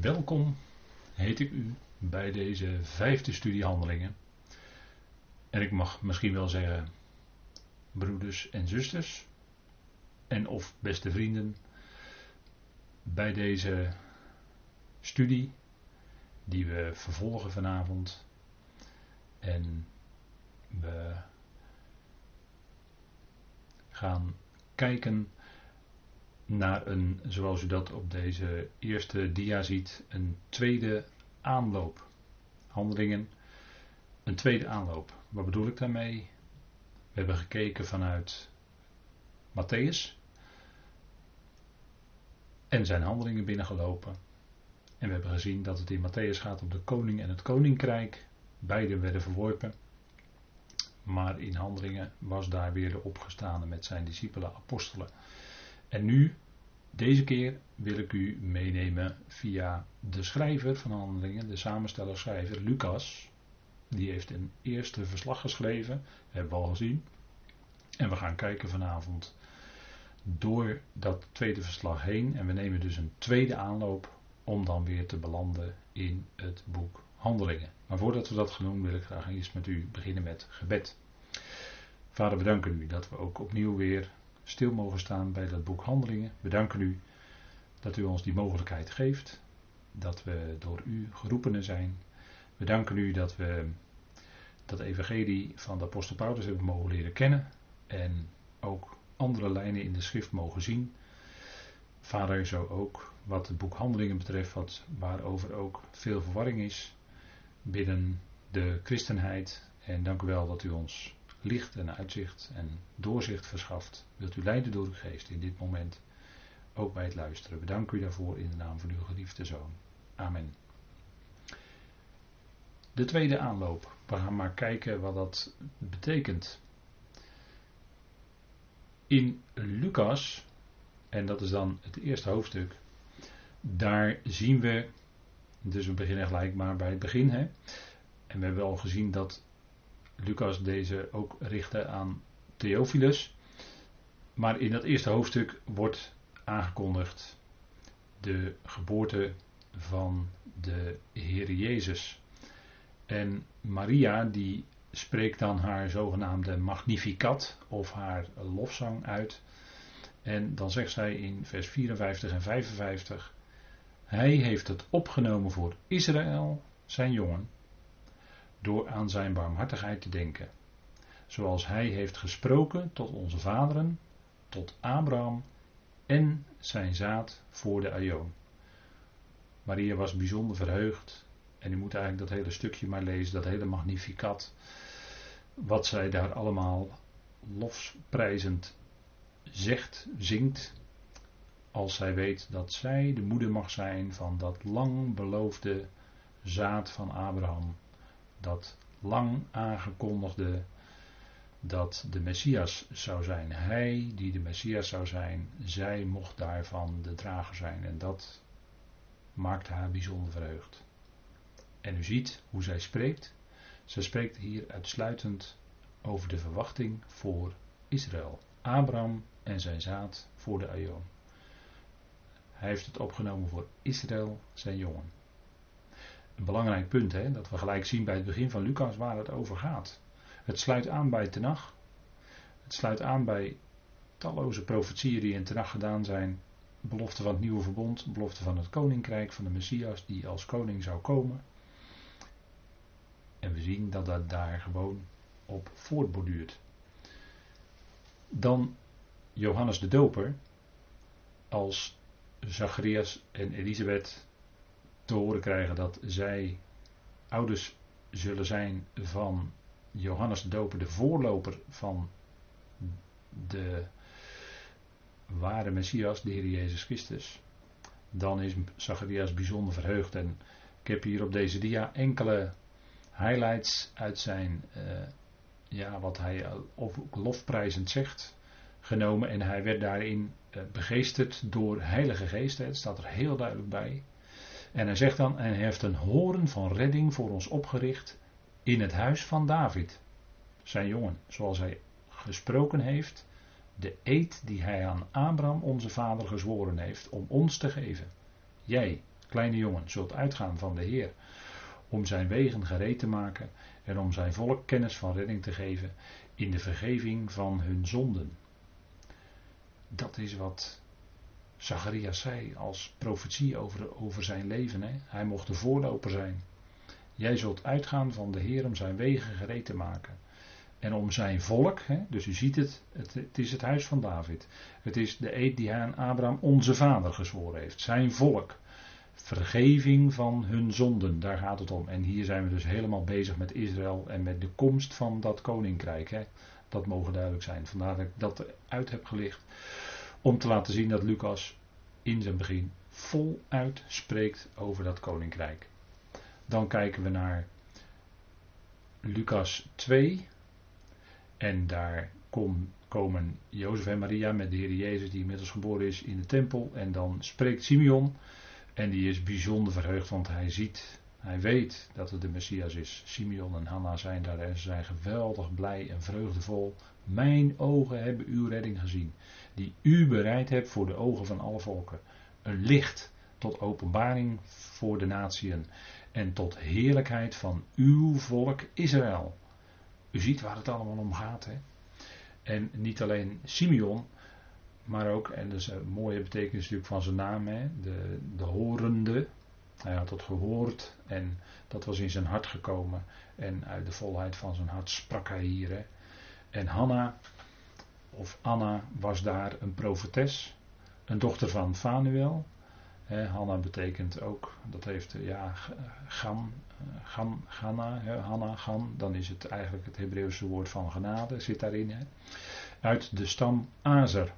Welkom, heet ik u bij deze vijfde studie handelingen. En ik mag misschien wel zeggen, broeders en zusters, en of beste vrienden, bij deze studie die we vervolgen vanavond. En we gaan kijken naar een, zoals u dat op deze eerste dia ziet, een tweede aanloop. Handelingen, een tweede aanloop. Wat bedoel ik daarmee? We hebben gekeken vanuit Matthäus en zijn handelingen binnengelopen. En we hebben gezien dat het in Matthäus gaat om de koning en het koninkrijk. Beide werden verworpen. Maar in handelingen was daar weer de opgestane met zijn discipelen, apostelen. En nu, deze keer, wil ik u meenemen via de schrijver van handelingen, de samensteller-schrijver Lucas. Die heeft een eerste verslag geschreven, hebben we al gezien. En we gaan kijken vanavond door dat tweede verslag heen. En we nemen dus een tweede aanloop om dan weer te belanden in het boek Handelingen. Maar voordat we dat gaan doen, wil ik graag eerst met u beginnen met gebed. Vader, we danken u dat we ook opnieuw weer stil mogen staan bij dat boek Handelingen. We danken u dat u ons die mogelijkheid geeft, dat we door u geroepenen zijn. We danken u dat we dat evangelie van de apostel Paulus hebben mogen leren kennen en ook andere lijnen in de schrift mogen zien. Vader, zo ook wat het boek Handelingen betreft, wat, waarover ook veel verwarring is binnen de christenheid. En dank u wel dat u ons licht en uitzicht en doorzicht verschaft. Wilt u leiden door uw geest in dit moment, ook bij het luisteren. Bedank u daarvoor in de naam van uw geliefde zoon. Amen. De tweede aanloop. We gaan maar kijken wat dat betekent. In Lucas, en dat is dan het eerste hoofdstuk, daar zien we, dus we beginnen gelijk maar bij het begin. Hè? En we hebben al gezien dat Lucas deze ook richtte aan Theophilus. Maar in dat eerste hoofdstuk wordt aangekondigd de geboorte van de Heer Jezus. En Maria die spreekt dan haar zogenaamde Magnificat of haar lofzang uit. En dan zegt zij in vers 54 en 55: Hij heeft het opgenomen voor Israël, zijn jongen, door aan zijn barmhartigheid te denken. Zoals hij heeft gesproken tot onze vaderen, tot Abraham en zijn zaad voor de Aion. Maria was bijzonder verheugd. En u moet eigenlijk dat hele stukje maar lezen, dat hele magnificat. Wat zij daar allemaal lofprijzend zegt, zingt. Als zij weet dat zij de moeder mag zijn van dat lang beloofde zaad van Abraham dat lang aangekondigde dat de Messias zou zijn. Hij die de Messias zou zijn, zij mocht daarvan de drager zijn. En dat maakt haar bijzonder verheugd. En u ziet hoe zij spreekt. Zij spreekt hier uitsluitend over de verwachting voor Israël. Abraham en zijn zaad voor de Aion. Hij heeft het opgenomen voor Israël, zijn jongen. Een belangrijk punt, hè, dat we gelijk zien bij het begin van Lucas waar het over gaat. Het sluit aan bij Tenach. Het sluit aan bij talloze profetieën die in Tenach gedaan zijn. Belofte van het nieuwe verbond, belofte van het koninkrijk van de Messias die als koning zou komen. En we zien dat dat daar gewoon op voortborduurt. Dan Johannes de Doper als Zacharias en Elisabeth te horen krijgen dat zij ouders zullen zijn van Johannes de Doper, de voorloper van de ware Messias, de Heer Jezus Christus, dan is Zacharias bijzonder verheugd. En ik heb hier op deze dia enkele highlights uit zijn, uh, ja, wat hij lofprijzend zegt, genomen. En hij werd daarin uh, begeesterd door Heilige Geest. Het staat er heel duidelijk bij. En hij zegt dan, en heeft een horen van redding voor ons opgericht in het huis van David, zijn jongen, zoals hij gesproken heeft, de eed die hij aan Abraham, onze vader, gezworen heeft om ons te geven. Jij, kleine jongen, zult uitgaan van de Heer, om zijn wegen gereed te maken en om zijn volk kennis van redding te geven in de vergeving van hun zonden. Dat is wat Zacharias zei als profetie over, over zijn leven. Hè? Hij mocht de voorloper zijn. Jij zult uitgaan van de Heer om zijn wegen gereed te maken. En om zijn volk, hè, dus u ziet het, het, het, is het huis van David. Het is de eed die hij aan Abraham, onze vader, gezworen heeft. Zijn volk. Vergeving van hun zonden, daar gaat het om. En hier zijn we dus helemaal bezig met Israël en met de komst van dat koninkrijk. Hè. Dat mogen duidelijk zijn. Vandaar dat ik dat uit heb gelicht. Om te laten zien dat Lucas in zijn begin voluit spreekt over dat koninkrijk. Dan kijken we naar Lucas 2. En daar komen Jozef en Maria met de Heer Jezus, die inmiddels geboren is, in de tempel. En dan spreekt Simeon. En die is bijzonder verheugd, want hij ziet, hij weet dat het de Messias is. Simeon en Hanna zijn daar en ze zijn geweldig blij en vreugdevol. Mijn ogen hebben uw redding gezien, die u bereid hebt voor de ogen van alle volken. Een licht tot openbaring voor de natieën en tot heerlijkheid van uw volk Israël. U ziet waar het allemaal om gaat. Hè? En niet alleen Simeon, maar ook, en dat is een mooie betekenis natuurlijk van zijn naam, hè, de, de horende. Hij had het gehoord en dat was in zijn hart gekomen. En uit de volheid van zijn hart sprak hij hier. Hè. En Hanna, of Anna, was daar een profetes, een dochter van Fanuel. Hanna betekent ook, dat heeft, ja, Gan, Gan, Ganna, Hanna, Gan, dan is het eigenlijk het Hebreeuwse woord van genade, zit daarin. Uit de stam Azer.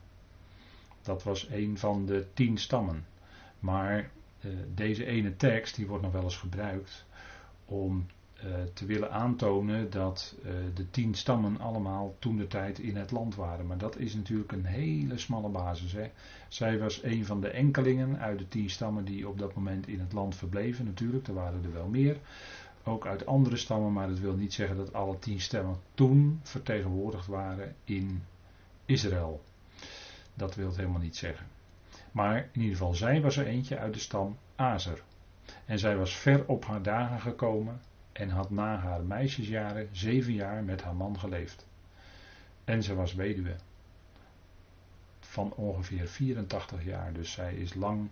Dat was een van de tien stammen. Maar uh, deze ene tekst, die wordt nog wel eens gebruikt om te willen aantonen dat uh, de tien stammen allemaal toen de tijd in het land waren. Maar dat is natuurlijk een hele smalle basis. Hè. Zij was een van de enkelingen uit de tien stammen die op dat moment in het land verbleven. Natuurlijk, er waren er wel meer. Ook uit andere stammen, maar dat wil niet zeggen dat alle tien stemmen toen vertegenwoordigd waren in Israël. Dat wil het helemaal niet zeggen. Maar in ieder geval, zij was er eentje uit de stam Azer. En zij was ver op haar dagen gekomen en had na haar meisjesjaren zeven jaar met haar man geleefd. En ze was weduwe. Van ongeveer 84 jaar. Dus zij is lang,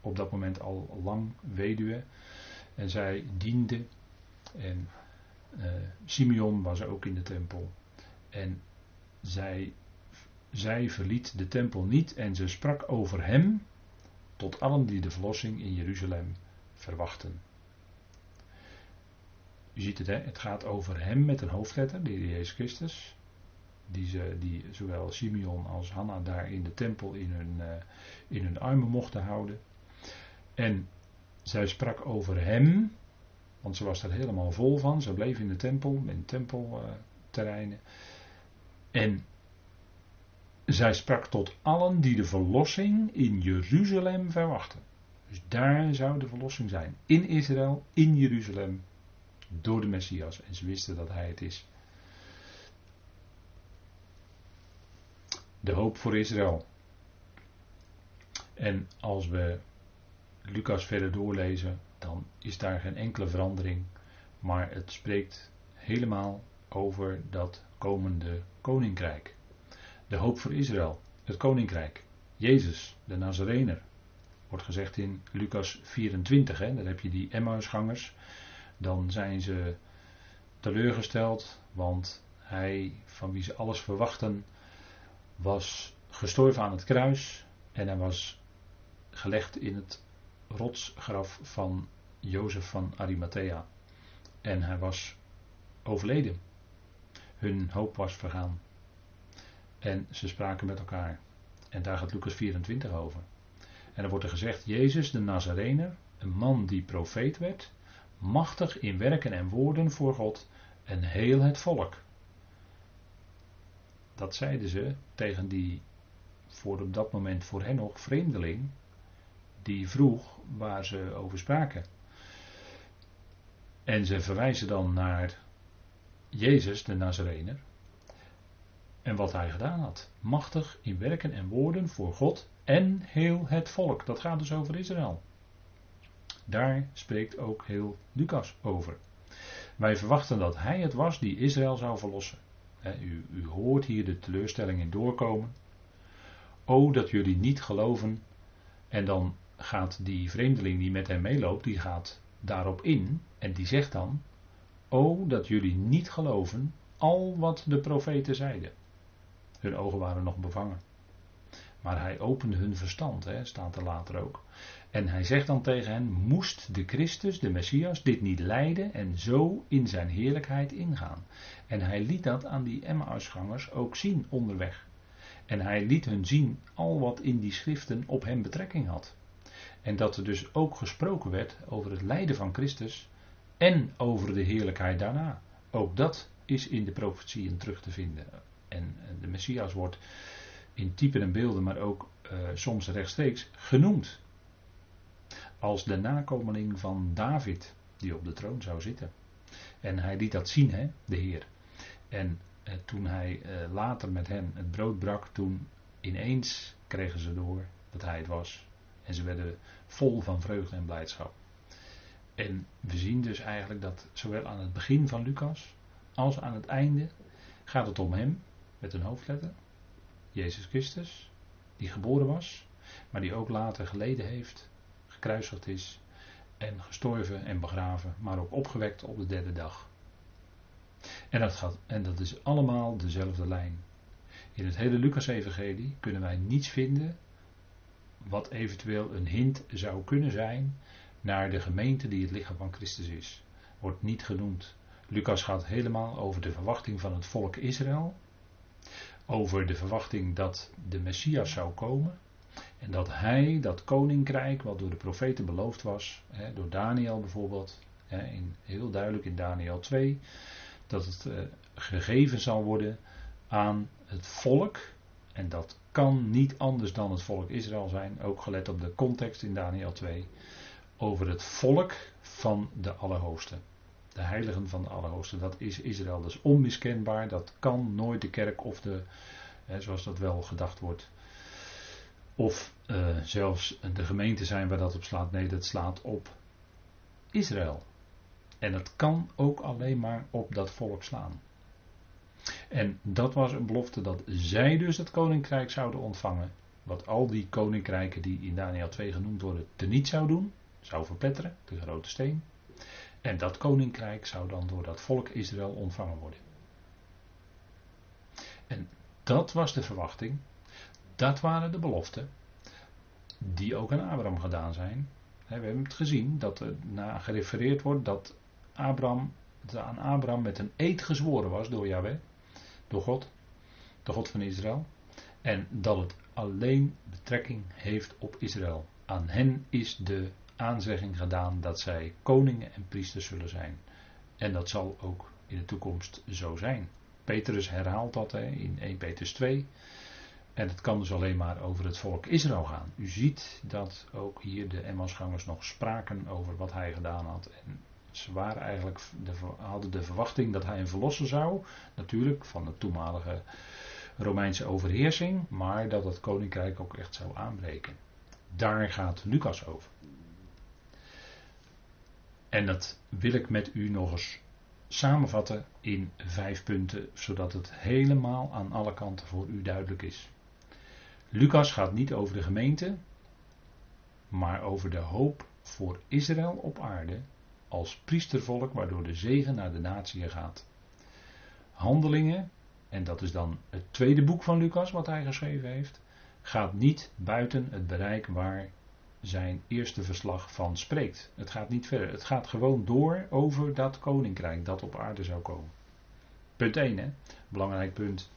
op dat moment al lang weduwe. En zij diende. En uh, Simeon was ook in de tempel. En zij zij verliet de tempel niet en ze sprak over hem tot allen die de verlossing in Jeruzalem verwachten. U ziet het, hè? het gaat over hem met een hoofdletter, de Heer Jezus Christus. Die, ze, die zowel Simeon als Hanna daar in de tempel in hun, uh, in hun armen mochten houden. En zij sprak over hem, want ze was er helemaal vol van. Ze bleef in de tempel, in tempelterreinen. En zij sprak tot allen die de verlossing in Jeruzalem verwachten. Dus daar zou de verlossing zijn. In Israël, in Jeruzalem, door de Messias. En ze wisten dat hij het is. De hoop voor Israël. En als we Lucas verder doorlezen, dan is daar geen enkele verandering. Maar het spreekt helemaal over dat komende koninkrijk. De hoop voor Israël, het koninkrijk. Jezus, de Nazarener. Wordt gezegd in Lucas 24, hè, daar heb je die Emmausgangers. Dan zijn ze teleurgesteld, want hij, van wie ze alles verwachten, was gestorven aan het kruis en hij was gelegd in het rotsgraf van Jozef van Arimathea. En hij was overleden. Hun hoop was vergaan. En ze spraken met elkaar. En daar gaat Lucas 24 over. En dan wordt er gezegd: Jezus de Nazarener, een man die profeet werd, machtig in werken en woorden voor God en heel het volk. Dat zeiden ze tegen die voor op dat moment voor hen nog vreemdeling, die vroeg waar ze over spraken. En ze verwijzen dan naar Jezus de Nazarener, en wat hij gedaan had. Machtig in werken en woorden voor God en heel het volk. Dat gaat dus over Israël. Daar spreekt ook heel Lucas over. Wij verwachten dat hij het was die Israël zou verlossen. U, u hoort hier de teleurstelling in doorkomen. O, dat jullie niet geloven. En dan gaat die vreemdeling die met hem meeloopt, die gaat daarop in. En die zegt dan: O, dat jullie niet geloven al wat de profeten zeiden. Hun ogen waren nog bevangen. Maar hij opende hun verstand, hè, staat er later ook. En hij zegt dan tegen hen: Moest de Christus, de Messias, dit niet lijden en zo in zijn heerlijkheid ingaan? En hij liet dat aan die Emmausgangers ook zien onderweg. En hij liet hun zien al wat in die schriften op hem betrekking had. En dat er dus ook gesproken werd over het lijden van Christus en over de heerlijkheid daarna. Ook dat is in de profetieën terug te vinden. En de Messias wordt in typen en beelden, maar ook uh, soms rechtstreeks genoemd. Als de nakomeling van David, die op de troon zou zitten. En hij liet dat zien, hè, de Heer. En eh, toen hij eh, later met hen het brood brak, toen ineens kregen ze door dat hij het was. En ze werden vol van vreugde en blijdschap. En we zien dus eigenlijk dat zowel aan het begin van Lucas als aan het einde gaat het om hem met een hoofdletter. Jezus Christus, die geboren was, maar die ook later geleden heeft, gekruisigd is en gestorven en begraven, maar ook opgewekt op de derde dag. En dat, gaat, en dat is allemaal dezelfde lijn. In het hele Lucas-evangelie kunnen wij niets vinden wat eventueel een hint zou kunnen zijn naar de gemeente die het lichaam van Christus is. Wordt niet genoemd. Lucas gaat helemaal over de verwachting van het volk Israël. Over de verwachting dat de Messias zou komen. En dat hij, dat koninkrijk, wat door de profeten beloofd was, hè, door Daniel bijvoorbeeld, hè, in, heel duidelijk in Daniel 2, dat het uh, gegeven zal worden aan het volk. En dat kan niet anders dan het volk Israël zijn, ook gelet op de context in Daniel 2, over het volk van de Allerhoogste. De heiligen van de Allerhoogste, dat is Israël. Dat is onmiskenbaar, dat kan nooit de kerk of de, hè, zoals dat wel gedacht wordt, of uh, zelfs de gemeente zijn waar dat op slaat. Nee, dat slaat op Israël. En het kan ook alleen maar op dat volk slaan. En dat was een belofte dat zij dus het koninkrijk zouden ontvangen. Wat al die koninkrijken die in Daniel 2 genoemd worden teniet zou doen. Zou verpletteren, de grote steen. En dat koninkrijk zou dan door dat volk Israël ontvangen worden. En dat was de verwachting. Dat waren de beloften. Die ook aan Abraham gedaan zijn. We hebben het gezien dat er na gerefereerd wordt dat Abraham, dat aan Abraham met een eed gezworen was door Yahweh, door God, de God van Israël. En dat het alleen betrekking heeft op Israël. Aan hen is de aanzegging gedaan dat zij koningen en priesters zullen zijn. En dat zal ook in de toekomst zo zijn. Petrus herhaalt dat hè, in 1 Petrus 2. En het kan dus alleen maar over het volk Israël gaan. U ziet dat ook hier de Emmausgangers nog spraken over wat hij gedaan had. En ze eigenlijk, de, hadden de verwachting dat hij een verlosser zou. Natuurlijk van de toenmalige Romeinse overheersing. Maar dat het koninkrijk ook echt zou aanbreken. Daar gaat Lucas over. En dat wil ik met u nog eens samenvatten in vijf punten, zodat het helemaal aan alle kanten voor u duidelijk is. Lucas gaat niet over de gemeente, maar over de hoop voor Israël op aarde als priestervolk waardoor de zegen naar de natie gaat. Handelingen, en dat is dan het tweede boek van Lucas wat hij geschreven heeft, gaat niet buiten het bereik waar zijn eerste verslag van spreekt. Het gaat niet verder. Het gaat gewoon door over dat koninkrijk dat op aarde zou komen. Punt 1, hè? Belangrijk punt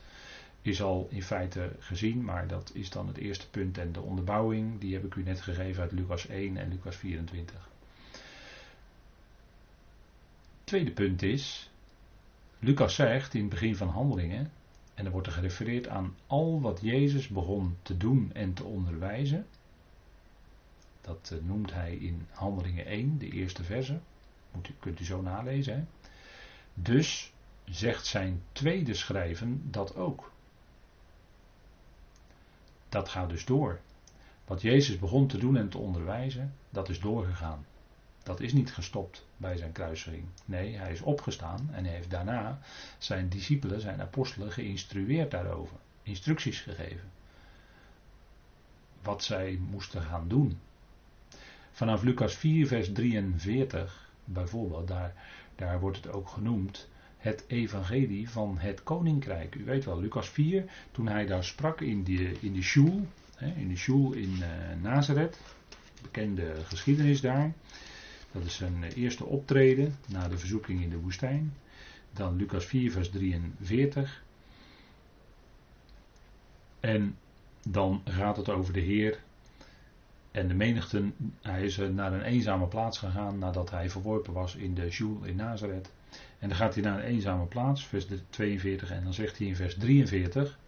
is al in feite gezien, maar dat is dan het eerste punt en de onderbouwing, die heb ik u net gegeven uit Lucas 1 en Lucas 24. Tweede punt is, Lucas zegt in het begin van Handelingen, en er wordt er gerefereerd aan al wat Jezus begon te doen en te onderwijzen. Dat eh, noemt hij in Handelingen 1, de eerste verse. Moet kunt u zo nalezen. Hè? Dus zegt zijn tweede schrijven dat ook. Dat gaat dus door. Wat Jezus begon te doen en te onderwijzen, dat is doorgegaan. Dat is niet gestopt bij zijn kruisiging. Nee, hij is opgestaan en heeft daarna zijn discipelen, zijn apostelen geïnstrueerd daarover. Instructies gegeven. Wat zij moesten gaan doen. Vanaf Lucas 4, vers 43 bijvoorbeeld, daar, daar wordt het ook genoemd het evangelie van het koninkrijk. U weet wel, Lucas 4, toen hij daar sprak in de, in de shul, in de shul in uh, Nazareth, bekende geschiedenis daar. Dat is zijn eerste optreden na de verzoeking in de woestijn. Dan Lucas 4, vers 43. En dan gaat het over de Heer en de menigten. Hij is naar een eenzame plaats gegaan nadat hij verworpen was in de Shul in Nazareth. En dan gaat hij naar een eenzame plaats, vers 42, en dan zegt hij in vers 43.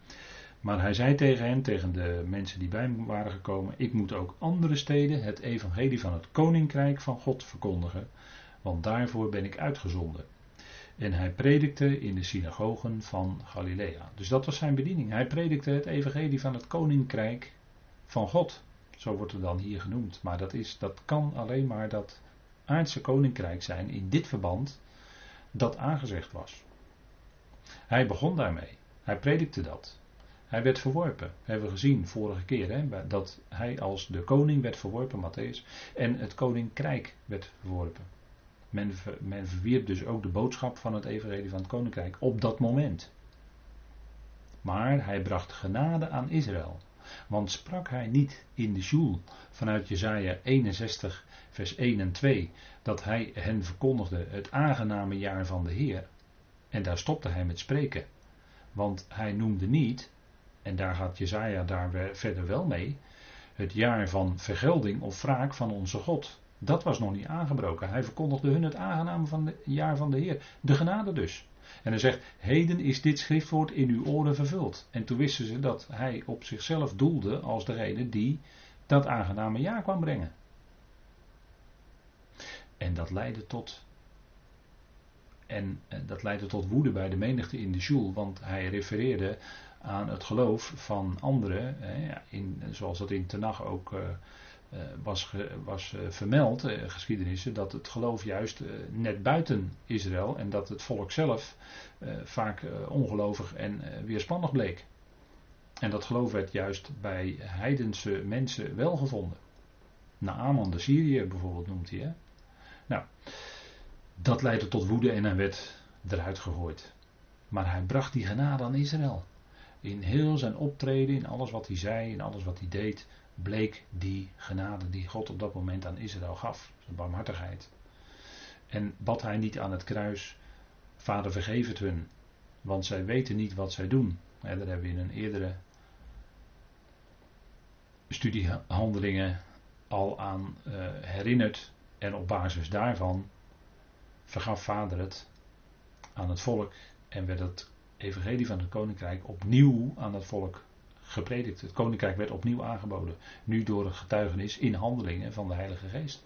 Maar hij zei tegen hen, tegen de mensen die bij hem waren gekomen: Ik moet ook andere steden het evangelie van het koninkrijk van God verkondigen, want daarvoor ben ik uitgezonden. En hij predikte in de synagogen van Galilea. Dus dat was zijn bediening. Hij predikte het evangelie van het koninkrijk van God. Zo wordt het dan hier genoemd. Maar dat, is, dat kan alleen maar dat aardse koninkrijk zijn in dit verband dat aangezegd was. Hij begon daarmee. Hij predikte dat. Hij werd verworpen. Hebben we gezien vorige keer. Hè, dat hij als de koning werd verworpen, Matthäus. En het koninkrijk werd verworpen. Men, men verwierp dus ook de boodschap van het evangelie van het koninkrijk op dat moment. Maar hij bracht genade aan Israël. Want sprak hij niet in de Sjoel vanuit Jezaja 61 vers 1 en 2 dat hij hen verkondigde het aangename jaar van de Heer. En daar stopte hij met spreken. Want hij noemde niet, en daar gaat Jezaja daar verder wel mee, het jaar van vergelding of wraak van onze God. Dat was nog niet aangebroken. Hij verkondigde hun het aangename van het jaar van de Heer. De genade dus. En hij zegt, heden is dit schriftwoord in uw oren vervuld. En toen wisten ze dat hij op zichzelf doelde als degene die dat aangename jaar kwam brengen. En dat leidde tot. En eh, dat leidde tot woede bij de menigte in de Joel, want hij refereerde aan het geloof van anderen, in, zoals dat in Tenach ook uh, was, was vermeld, geschiedenissen, dat het geloof juist net buiten Israël en dat het volk zelf vaak ongelovig en weerspannig bleek. En dat geloof werd juist bij heidense mensen wel gevonden. Naaman de Syriër bijvoorbeeld noemt hij. Hè? Nou, dat leidde tot woede en hij werd eruit gegooid. Maar hij bracht die genade aan Israël. In heel zijn optreden, in alles wat hij zei, in alles wat hij deed, bleek die genade die God op dat moment aan Israël gaf. Zijn barmhartigheid. En bad hij niet aan het kruis, Vader vergeef het hun, want zij weten niet wat zij doen. Daar hebben we in een eerdere studiehandelingen al aan uh, herinnerd. En op basis daarvan vergaf Vader het aan het volk en werd het evangelie van het koninkrijk opnieuw aan het volk gepredikt. Het koninkrijk werd opnieuw aangeboden. Nu door een getuigenis in handelingen van de Heilige Geest.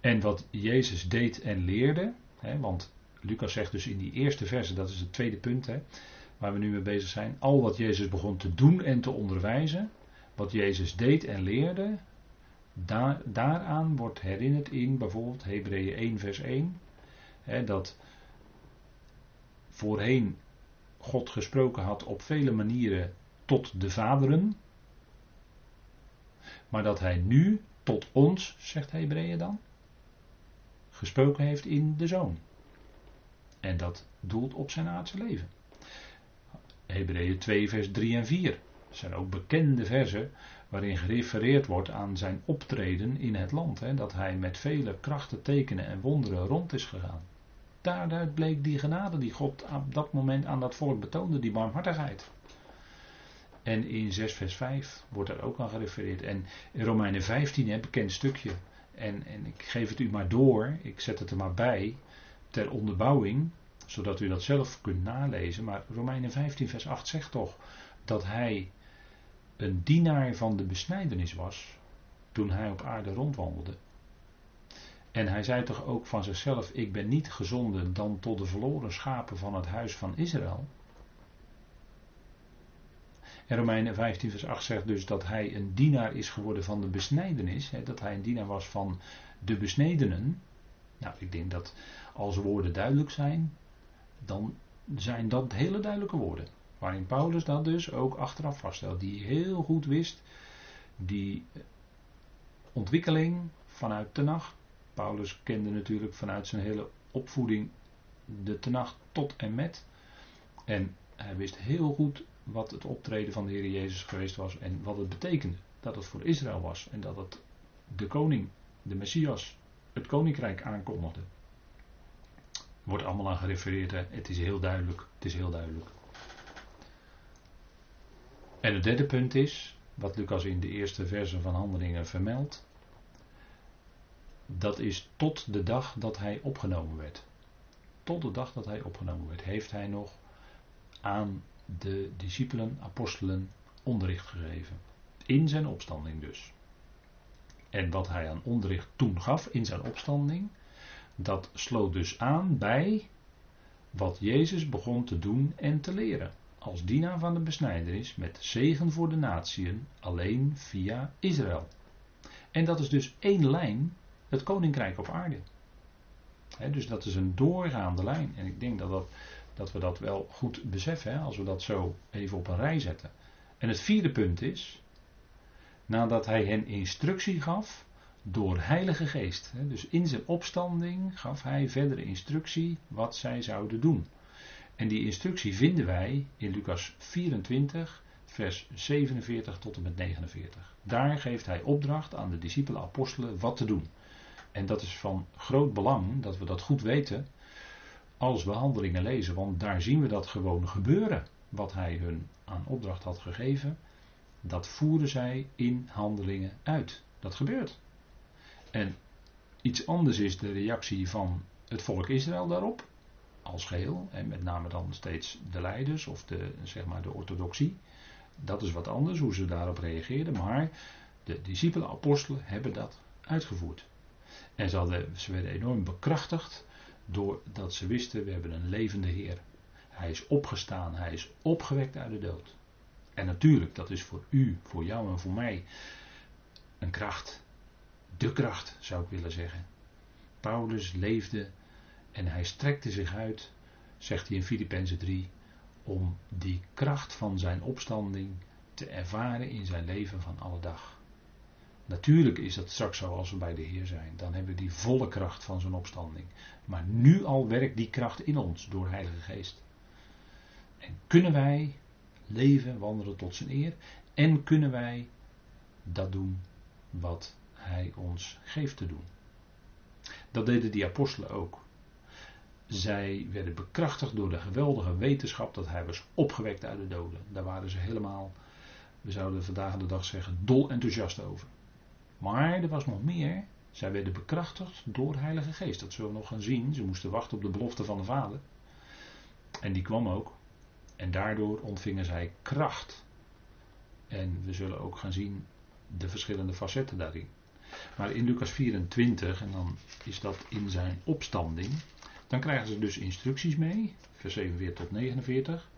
En wat Jezus deed en leerde, hè, want Lucas zegt dus in die eerste verse, dat is het tweede punt hè, waar we nu mee bezig zijn. Al wat Jezus begon te doen en te onderwijzen, wat Jezus deed en leerde, daar, daaraan wordt herinnerd in bijvoorbeeld Hebreeën 1 vers 1. Hè, dat voorheen God gesproken had op vele manieren tot de vaderen. Maar dat hij nu tot ons, zegt Hebreeën dan, gesproken heeft in de zoon. En dat doelt op zijn aardse leven. Hebreeën 2 vers 3 en 4 zijn ook bekende versen waarin gerefereerd wordt aan zijn optreden in het land. Hè, dat hij met vele krachten, tekenen en wonderen rond is gegaan. Daaruit bleek die genade die God op dat moment aan dat volk betoonde, die barmhartigheid. En in 6 vers 5 wordt er ook aan gerefereerd. En in Romeinen 15, een bekend stukje. En, en ik geef het u maar door, ik zet het er maar bij, ter onderbouwing, zodat u dat zelf kunt nalezen. Maar Romeinen 15 vers 8 zegt toch dat hij een dienaar van de besnijdenis was toen hij op aarde rondwandelde. En hij zei toch ook van zichzelf: Ik ben niet gezonden dan tot de verloren schapen van het huis van Israël. En Romeinen 15 vers 8 zegt dus dat hij een dienaar is geworden van de besnijdenis. Hè, dat hij een dienaar was van de besnedenen. Nou, ik denk dat als woorden duidelijk zijn, dan zijn dat hele duidelijke woorden. Waarin Paulus dat dus ook achteraf vaststelt. Die heel goed wist die ontwikkeling vanuit Tenach. Paulus kende natuurlijk vanuit zijn hele opvoeding de Tenach tot en met. En hij wist heel goed wat het optreden van de Heer Jezus geweest was en wat het betekende. Dat het voor Israël was en dat het de koning, de Messias, het koninkrijk aankondigde. Wordt allemaal aan gerefereerd. Het is heel duidelijk. Het is heel duidelijk. En het derde punt is, wat Lucas in de eerste verse van Handelingen vermeldt. Dat is tot de dag dat hij opgenomen werd. Tot de dag dat hij opgenomen werd, heeft hij nog aan de discipelen, apostelen, onderricht gegeven. In zijn opstanding dus. En wat hij aan onderricht toen gaf in zijn opstanding, dat sloot dus aan bij wat Jezus begon te doen en te leren. Als dienaar van de besnijderis met zegen voor de natieën alleen via Israël. En dat is dus één lijn, het koninkrijk op aarde. dus dat is een doorgaande lijn. En ik denk dat, dat, dat we dat wel goed beseffen als we dat zo even op een rij zetten. En het vierde punt is, nadat hij hen instructie gaf door Heilige Geest. Dus in zijn opstanding gaf hij verdere instructie wat zij zouden doen. En die instructie vinden wij in Lucas 24, vers 47 tot en met 49. Daar geeft hij opdracht aan de discipelen, apostelen, wat te doen. En dat is van groot belang dat we dat goed weten als we handelingen lezen, want daar zien we dat gewoon gebeuren. Wat hij hun aan opdracht had gegeven, dat voeren zij in handelingen uit. Dat gebeurt. En iets anders is de reactie van het volk Israël daarop, als geheel, en met name dan steeds de leiders of de, zeg maar de orthodoxie. Dat is wat anders, hoe ze daarop reageerden, maar de discipelen, apostelen hebben dat uitgevoerd. En ze, ze werden enorm bekrachtigd doordat ze wisten, we hebben een levende Heer. Hij is opgestaan, hij is opgewekt uit de dood. En natuurlijk, dat is voor u, voor jou en voor mij een kracht de kracht, zou ik willen zeggen. Paulus leefde en hij strekte zich uit, zegt hij in Filippenzen 3, om die kracht van zijn opstanding te ervaren in zijn leven van alle dag. Natuurlijk is dat straks zo als we bij de Heer zijn. Dan hebben we die volle kracht van zijn opstanding. Maar nu al werkt die kracht in ons door de Heilige Geest. En kunnen wij leven, wandelen tot zijn eer. En kunnen wij dat doen wat hij ons geeft te doen. Dat deden die apostelen ook. Zij werden bekrachtigd door de geweldige wetenschap dat hij was opgewekt uit de doden. Daar waren ze helemaal, we zouden vandaag de dag zeggen, dol enthousiast over. Maar er was nog meer. Zij werden bekrachtigd door de Heilige Geest. Dat zullen we nog gaan zien. Ze moesten wachten op de belofte van de Vader. En die kwam ook. En daardoor ontvingen zij kracht. En we zullen ook gaan zien de verschillende facetten daarin. Maar in Lucas 24, en dan is dat in zijn opstanding, dan krijgen ze dus instructies mee, vers 47 tot 49.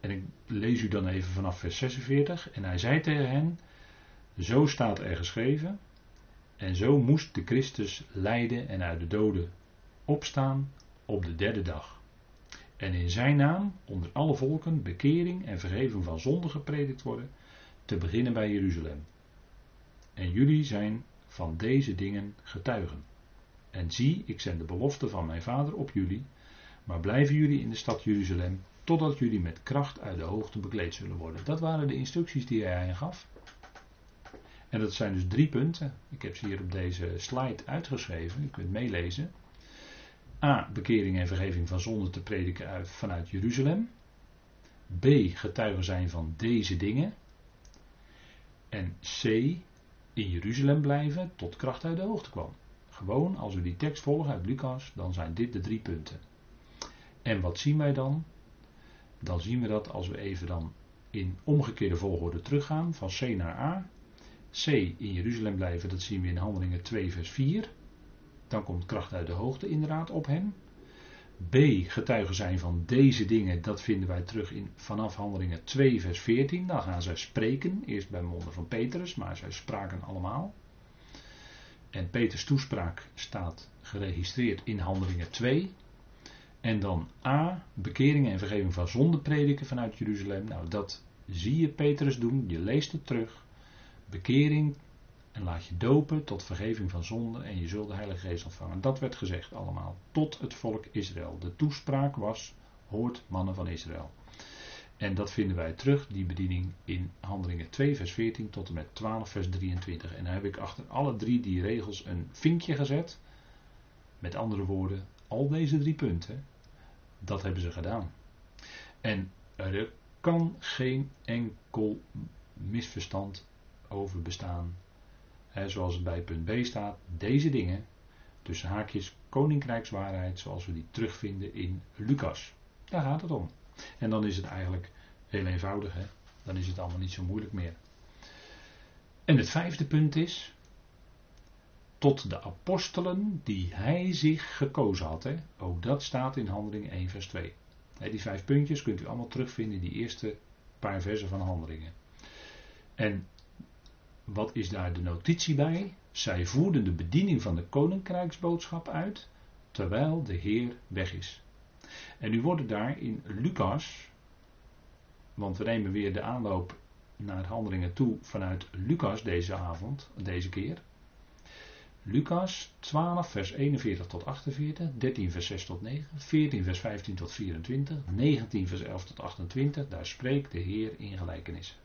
En ik lees u dan even vanaf vers 46. En hij zei tegen hen: Zo staat er geschreven. En zo moest de Christus lijden en uit de doden opstaan op de derde dag. En in zijn naam onder alle volken bekering en vergeving van zonden gepredikt worden, te beginnen bij Jeruzalem. En jullie zijn van deze dingen getuigen. En zie, ik zend de belofte van mijn vader op jullie, maar blijven jullie in de stad Jeruzalem, totdat jullie met kracht uit de hoogte bekleed zullen worden. Dat waren de instructies die hij gaf. En dat zijn dus drie punten. Ik heb ze hier op deze slide uitgeschreven. Je kunt meelezen. A. Bekering en vergeving van zonde te prediken uit, vanuit Jeruzalem. B. Getuigen zijn van deze dingen. En C in Jeruzalem blijven tot kracht uit de hoogte kwam. Gewoon, als we die tekst volgen uit Lucas, dan zijn dit de drie punten. En wat zien wij dan? Dan zien we dat als we even dan in omgekeerde volgorde teruggaan, van C naar A. C in Jeruzalem blijven, dat zien we in Handelingen 2 vers 4. Dan komt kracht uit de hoogte inderdaad op hen. B. Getuigen zijn van deze dingen, dat vinden wij terug in vanaf handelingen 2 vers 14. Dan gaan zij spreken, eerst bij monden van Petrus, maar zij spraken allemaal. En Peters toespraak staat geregistreerd in handelingen 2. En dan A. Bekeringen en vergeving van zonde prediken vanuit Jeruzalem. Nou, dat zie je Petrus doen, je leest het terug. Bekering en laat je dopen tot vergeving van zonde en je zult de Heilige Geest ontvangen. Dat werd gezegd allemaal tot het volk Israël. De toespraak was, hoort mannen van Israël. En dat vinden wij terug, die bediening, in Handelingen 2 vers 14 tot en met 12 vers 23. En dan heb ik achter alle drie die regels een vinkje gezet. Met andere woorden, al deze drie punten, dat hebben ze gedaan. En er kan geen enkel misverstand over bestaan zoals het bij punt B staat, deze dingen, tussen haakjes koninkrijkswaarheid, zoals we die terugvinden in Lucas. Daar gaat het om. En dan is het eigenlijk heel eenvoudig, hè? dan is het allemaal niet zo moeilijk meer. En het vijfde punt is, tot de apostelen die hij zich gekozen had. Hè? Ook dat staat in Handelingen 1 vers 2. die vijf puntjes kunt u allemaal terugvinden in die eerste paar versen van Handelingen. En wat is daar de notitie bij? Zij voerden de bediening van de koninkrijksboodschap uit, terwijl de Heer weg is. En nu worden daar in Lucas, want we nemen weer de aanloop naar handelingen toe vanuit Lucas deze avond, deze keer. Lucas 12, vers 41 tot 48, 13, vers 6 tot 9, 14, vers 15 tot 24, 19, vers 11 tot 28. Daar spreekt de Heer in gelijkenissen.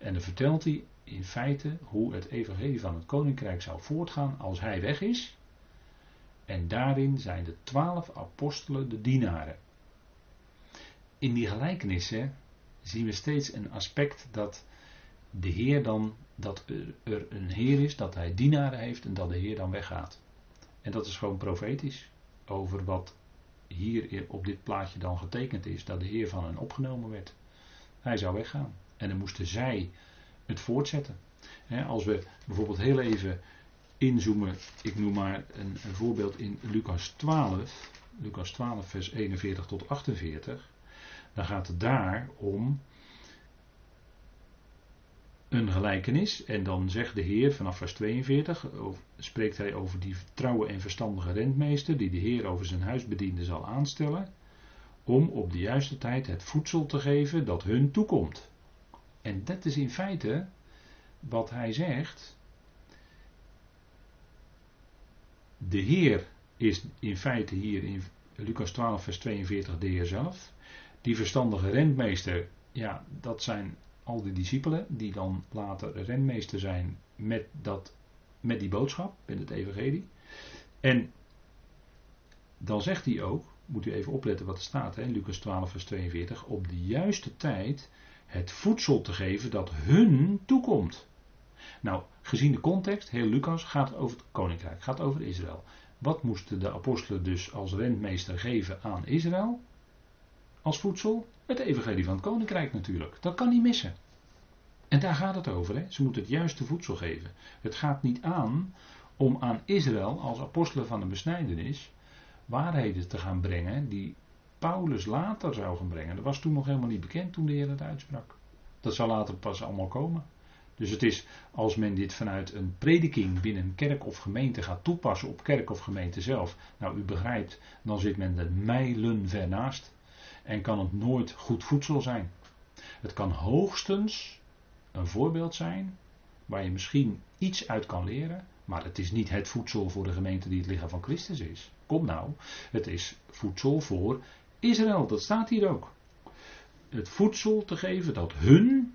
En dan vertelt hij in feite hoe het evangelie van het koninkrijk zou voortgaan als hij weg is. En daarin zijn de twaalf apostelen de dienaren. In die gelijkenissen zien we steeds een aspect dat de Heer dan, dat er een Heer is, dat hij dienaren heeft en dat de Heer dan weggaat. En dat is gewoon profetisch over wat hier op dit plaatje dan getekend is, dat de Heer van hen opgenomen werd. Hij zou weggaan. En dan moesten zij het voortzetten. als we bijvoorbeeld heel even inzoomen, ik noem maar een, voorbeeld in Lucas 12, Lucas 12, vers 41 tot 48, dan gaat het daar om een gelijkenis. En dan zegt de Heer vanaf vers 42, spreekt hij over die trouwe en verstandige rentmeester, die de Heer over zijn huisbediende zal aanstellen, om op de juiste tijd het voedsel te geven dat hun toekomt. En dat is in feite wat hij zegt. De Heer is in feite hier in Lucas 12, vers 42 de Heer zelf. Die verstandige rentmeester, ja, dat zijn al die discipelen die dan later renmeester zijn met, dat, met die boodschap, met het evangelie. En dan zegt hij ook, moet u even opletten wat er staat, in Lucas 12, vers 42, op de juiste tijd het voedsel te geven dat hun toekomt. Nou, gezien de context, heel Lucas, gaat het over het koninkrijk, gaat over Israël. Wat moesten de apostelen dus als rentmeester geven aan Israël? Als voedsel? Het evangelie van het koninkrijk natuurlijk. Dat kan niet missen. En daar gaat het over. Hè? Ze moeten het juiste voedsel geven. Het gaat niet aan om aan Israël als apostelen van de besnijdenis waarheden te gaan brengen die Paulus later zou gaan brengen. Dat was toen nog helemaal niet bekend toen de Heer het uitsprak. Dat zal later pas allemaal komen. Dus het is als men dit vanuit een prediking binnen kerk of gemeente gaat toepassen op kerk of gemeente zelf. Nou, u begrijpt, dan zit men er mijlen ver naast. En kan het nooit goed voedsel zijn. Het kan hoogstens een voorbeeld zijn waar je misschien iets uit kan leren. Maar het is niet het voedsel voor de gemeente die het lichaam van Christus is. Kom nou, het is voedsel voor Israël, dat staat hier ook. Het voedsel te geven dat hun,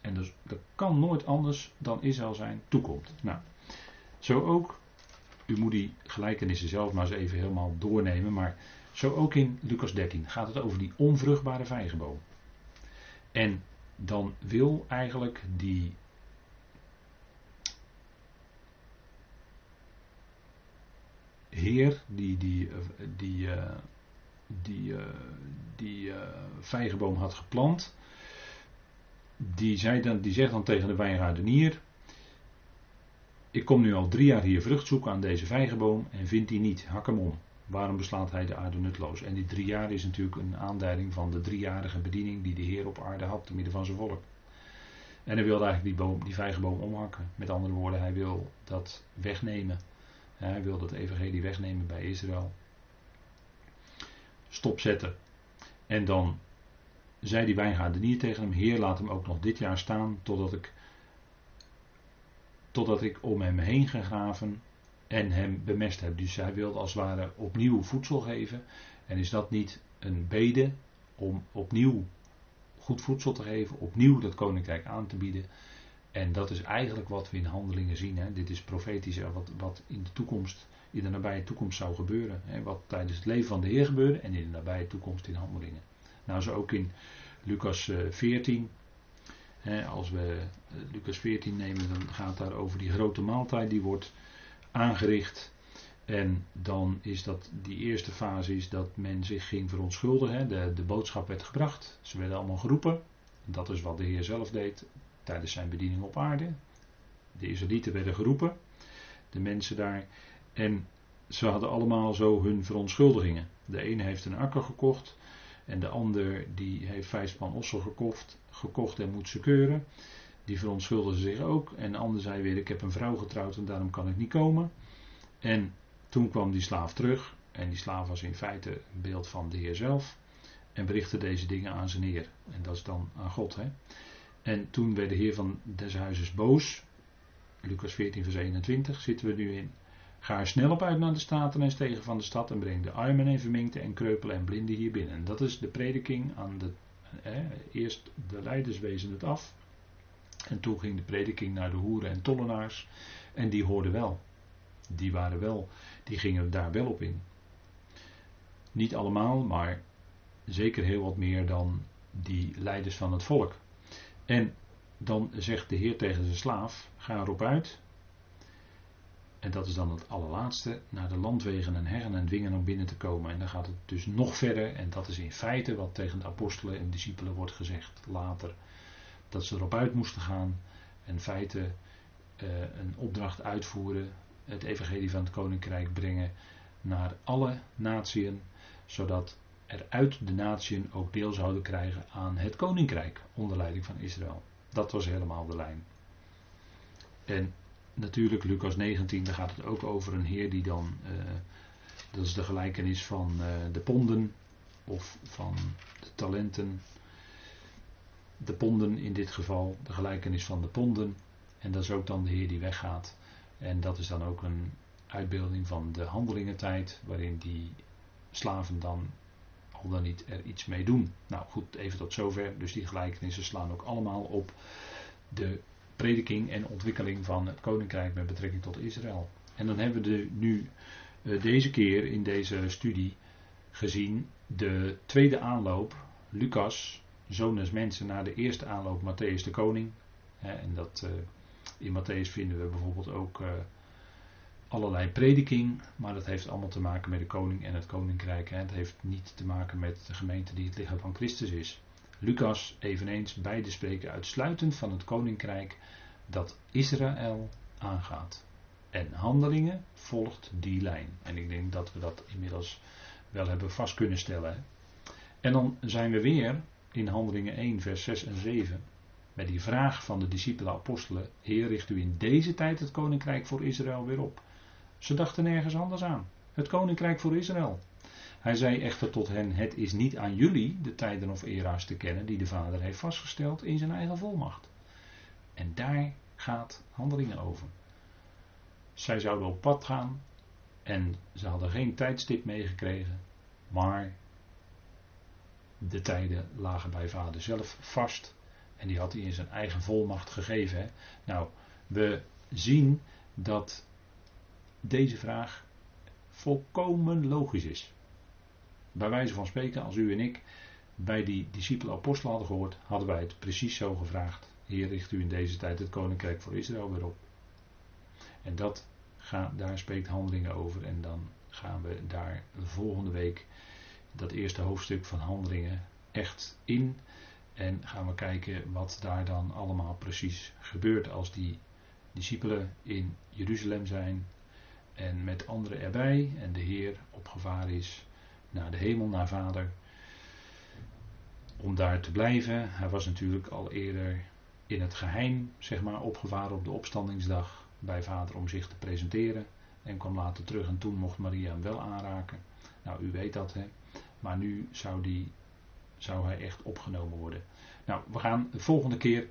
en dus, dat kan nooit anders dan Israël zijn, toekomt. Nou, zo ook, u moet die gelijkenissen zelf maar eens even helemaal doornemen, maar zo ook in Lucas 13 gaat het over die onvruchtbare vijgenboom. En dan wil eigenlijk die Heer, die, die, die, uh, die, uh, die uh, vijgenboom had geplant, die, zei dan, die zegt dan tegen de wijngaardenier: Ik kom nu al drie jaar hier vrucht zoeken aan deze vijgenboom en vind die niet, hak hem om. Waarom beslaat hij de aarde nutloos? En die drie jaar is natuurlijk een aanduiding van de driejarige bediening die de Heer op aarde had, te midden van zijn volk. En hij wilde eigenlijk die, boom, die vijgenboom omhakken. Met andere woorden, hij wil dat wegnemen. Hij wil dat evangelie wegnemen bij Israël. Stopzetten. En dan zei die wijngaardenier tegen hem: Heer, laat hem ook nog dit jaar staan totdat ik, totdat ik om hem heen gegraven en hem bemest heb. Dus hij wilde als het ware opnieuw voedsel geven. En is dat niet een bede om opnieuw goed voedsel te geven, opnieuw dat koninkrijk aan te bieden? En dat is eigenlijk wat we in handelingen zien. Hè. Dit is profetisch, wat, wat in de toekomst, in de nabije toekomst zou gebeuren. Hè. Wat tijdens het leven van de Heer gebeurde en in de nabije toekomst in handelingen. Nou, zo ook in Lucas 14. Eh, hè, als we eh, Lucas 14 nemen, dan gaat daar over die grote maaltijd die wordt aangericht. En dan is dat die eerste fase is dat men zich ging verontschuldigen. De, de boodschap werd gebracht. Ze werden allemaal geroepen. Dat is wat de Heer zelf deed tijdens zijn bediening op aarde. De Israëlieten werden geroepen. De mensen daar. En ze hadden allemaal zo hun verontschuldigingen. De ene heeft een akker gekocht. En de ander die heeft vijf span ossel gekocht, gekocht en moet ze keuren. Die verontschuldigde zich ook. En de ander zei weer: Ik heb een vrouw getrouwd en daarom kan ik niet komen. En toen kwam die slaaf terug. En die slaaf was in feite een beeld van de Heer zelf. En berichtte deze dingen aan zijn Heer. En dat is dan aan God. Hè? En toen werd de Heer van des huizes boos. Lucas 14, vers 21 zitten we nu in. Ga er snel op uit naar de staten en stegen van de stad en breng de armen en verminkten en kreupelen en blinden hier binnen. En dat is de prediking aan de. eerst de leiders wezen het af. En toen ging de prediking naar de hoeren en tollenaars. En die hoorden wel. Die waren wel, die gingen daar wel op in. Niet allemaal, maar zeker heel wat meer dan die leiders van het volk. En dan zegt de Heer tegen zijn slaaf: Ga erop uit. En dat is dan het allerlaatste, naar de landwegen en heggen en dwingen om binnen te komen. En dan gaat het dus nog verder. En dat is in feite wat tegen de apostelen en discipelen wordt gezegd later dat ze erop uit moesten gaan en feite uh, een opdracht uitvoeren, het evangelie van het koninkrijk brengen naar alle natieën, zodat er uit de natieën ook deel zouden krijgen aan het koninkrijk onder leiding van Israël. Dat was helemaal de lijn. En natuurlijk, Lucas 19, daar gaat het ook over een heer die dan, uh, dat is de gelijkenis van uh, de ponden of van de talenten de ponden in dit geval, de gelijkenis van de ponden. En dat is ook dan de Heer die weggaat. En dat is dan ook een uitbeelding van de handelingentijd, waarin die slaven dan al dan niet er iets mee doen. Nou goed, even tot zover. Dus die gelijkenissen slaan ook allemaal op de prediking en ontwikkeling van het koninkrijk met betrekking tot Israël. En dan hebben we nu uh, deze keer in deze studie gezien de tweede aanloop, Lucas zoon mensen na de eerste aanloop Matthäus de koning. en dat, uh, in Matthäus vinden we bijvoorbeeld ook uh, allerlei prediking, maar dat heeft allemaal te maken met de koning en het koninkrijk. Het heeft niet te maken met de gemeente die het lichaam van Christus is. Lucas eveneens, beide spreken uitsluitend van het koninkrijk dat Israël aangaat. En handelingen volgt die lijn. En ik denk dat we dat inmiddels wel hebben vast kunnen stellen. En dan zijn we weer in Handelingen 1, vers 6 en 7. Met die vraag van de discipelen apostelen: Heer, richt u in deze tijd het koninkrijk voor Israël weer op? Ze dachten nergens anders aan. Het koninkrijk voor Israël. Hij zei echter tot hen: Het is niet aan jullie de tijden of era's te kennen die de Vader heeft vastgesteld in zijn eigen volmacht. En daar gaat handelingen over. Zij zouden op pad gaan en ze hadden geen tijdstip meegekregen, maar de tijden lagen bij vader zelf vast. En die had hij in zijn eigen volmacht gegeven. Nou, we zien dat deze vraag volkomen logisch is. Bij wijze van spreken, als u en ik bij die discipelen apostelen hadden gehoord, hadden wij het precies zo gevraagd. Heer, richt u in deze tijd het koninkrijk voor Israël weer op. En dat daar spreekt handelingen over. En dan gaan we daar volgende week dat eerste hoofdstuk van handelingen echt in. En gaan we kijken wat daar dan allemaal precies gebeurt als die discipelen in Jeruzalem zijn. en met anderen erbij. En de Heer opgevaren is naar de hemel, naar Vader. Om daar te blijven. Hij was natuurlijk al eerder in het geheim, zeg maar, opgevaren op de opstandingsdag bij Vader om zich te presenteren. En kwam later terug en toen mocht Maria hem wel aanraken. Nou, u weet dat, hè. Maar nu zou, die, zou hij echt opgenomen worden. Nou, we gaan de volgende keer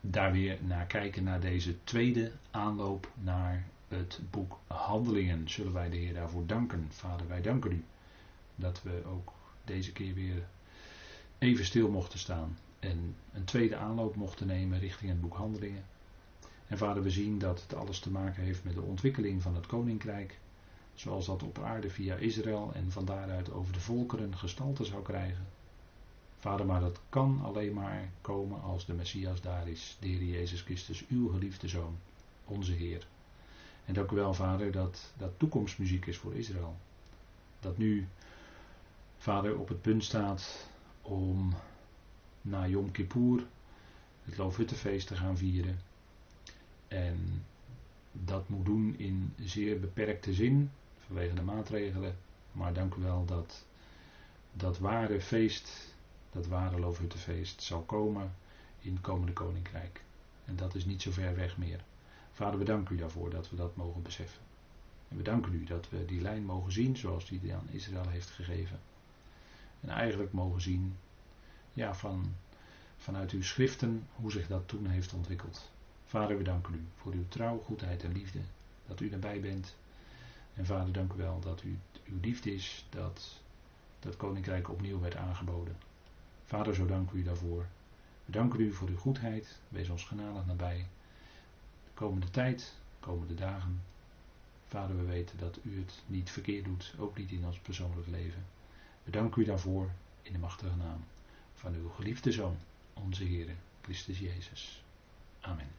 daar weer naar kijken, naar deze tweede aanloop naar het boek Handelingen. Zullen wij de Heer daarvoor danken. Vader, wij danken u dat we ook deze keer weer even stil mochten staan. En een tweede aanloop mochten nemen richting het boek Handelingen. En vader, we zien dat het alles te maken heeft met de ontwikkeling van het koninkrijk. Zoals dat op aarde via Israël en van daaruit over de volkeren gestalte zou krijgen. Vader, maar dat kan alleen maar komen als de Messias daar is, de Jezus Christus, uw geliefde Zoon, onze Heer. En dank u wel, Vader, dat dat toekomstmuziek is voor Israël. Dat nu, Vader, op het punt staat om na Yom Kippur het Loofhuttenfeest te gaan vieren. En dat moet doen in zeer beperkte zin, vanwege de maatregelen. Maar dank u wel dat dat ware feest, dat ware Loofhuttenfeest, zal komen in het komende koninkrijk. En dat is niet zo ver weg meer. Vader, we danken u daarvoor dat we dat mogen beseffen. En we danken u dat we die lijn mogen zien zoals die, aan Israël heeft gegeven. En eigenlijk mogen zien ja, van, vanuit uw schriften hoe zich dat toen heeft ontwikkeld. Vader, we danken u voor uw trouw, goedheid en liefde. Dat u erbij bent. En vader, dank u wel dat u uw liefde is dat dat koninkrijk opnieuw werd aangeboden. Vader, zo dank u daarvoor. We danken u voor uw goedheid. Wees ons genadig nabij. De komende tijd, de komende dagen. Vader, we weten dat u het niet verkeerd doet, ook niet in ons persoonlijk leven. We u daarvoor in de machtige naam van uw geliefde Zoon, onze Heer, Christus Jezus. Amen.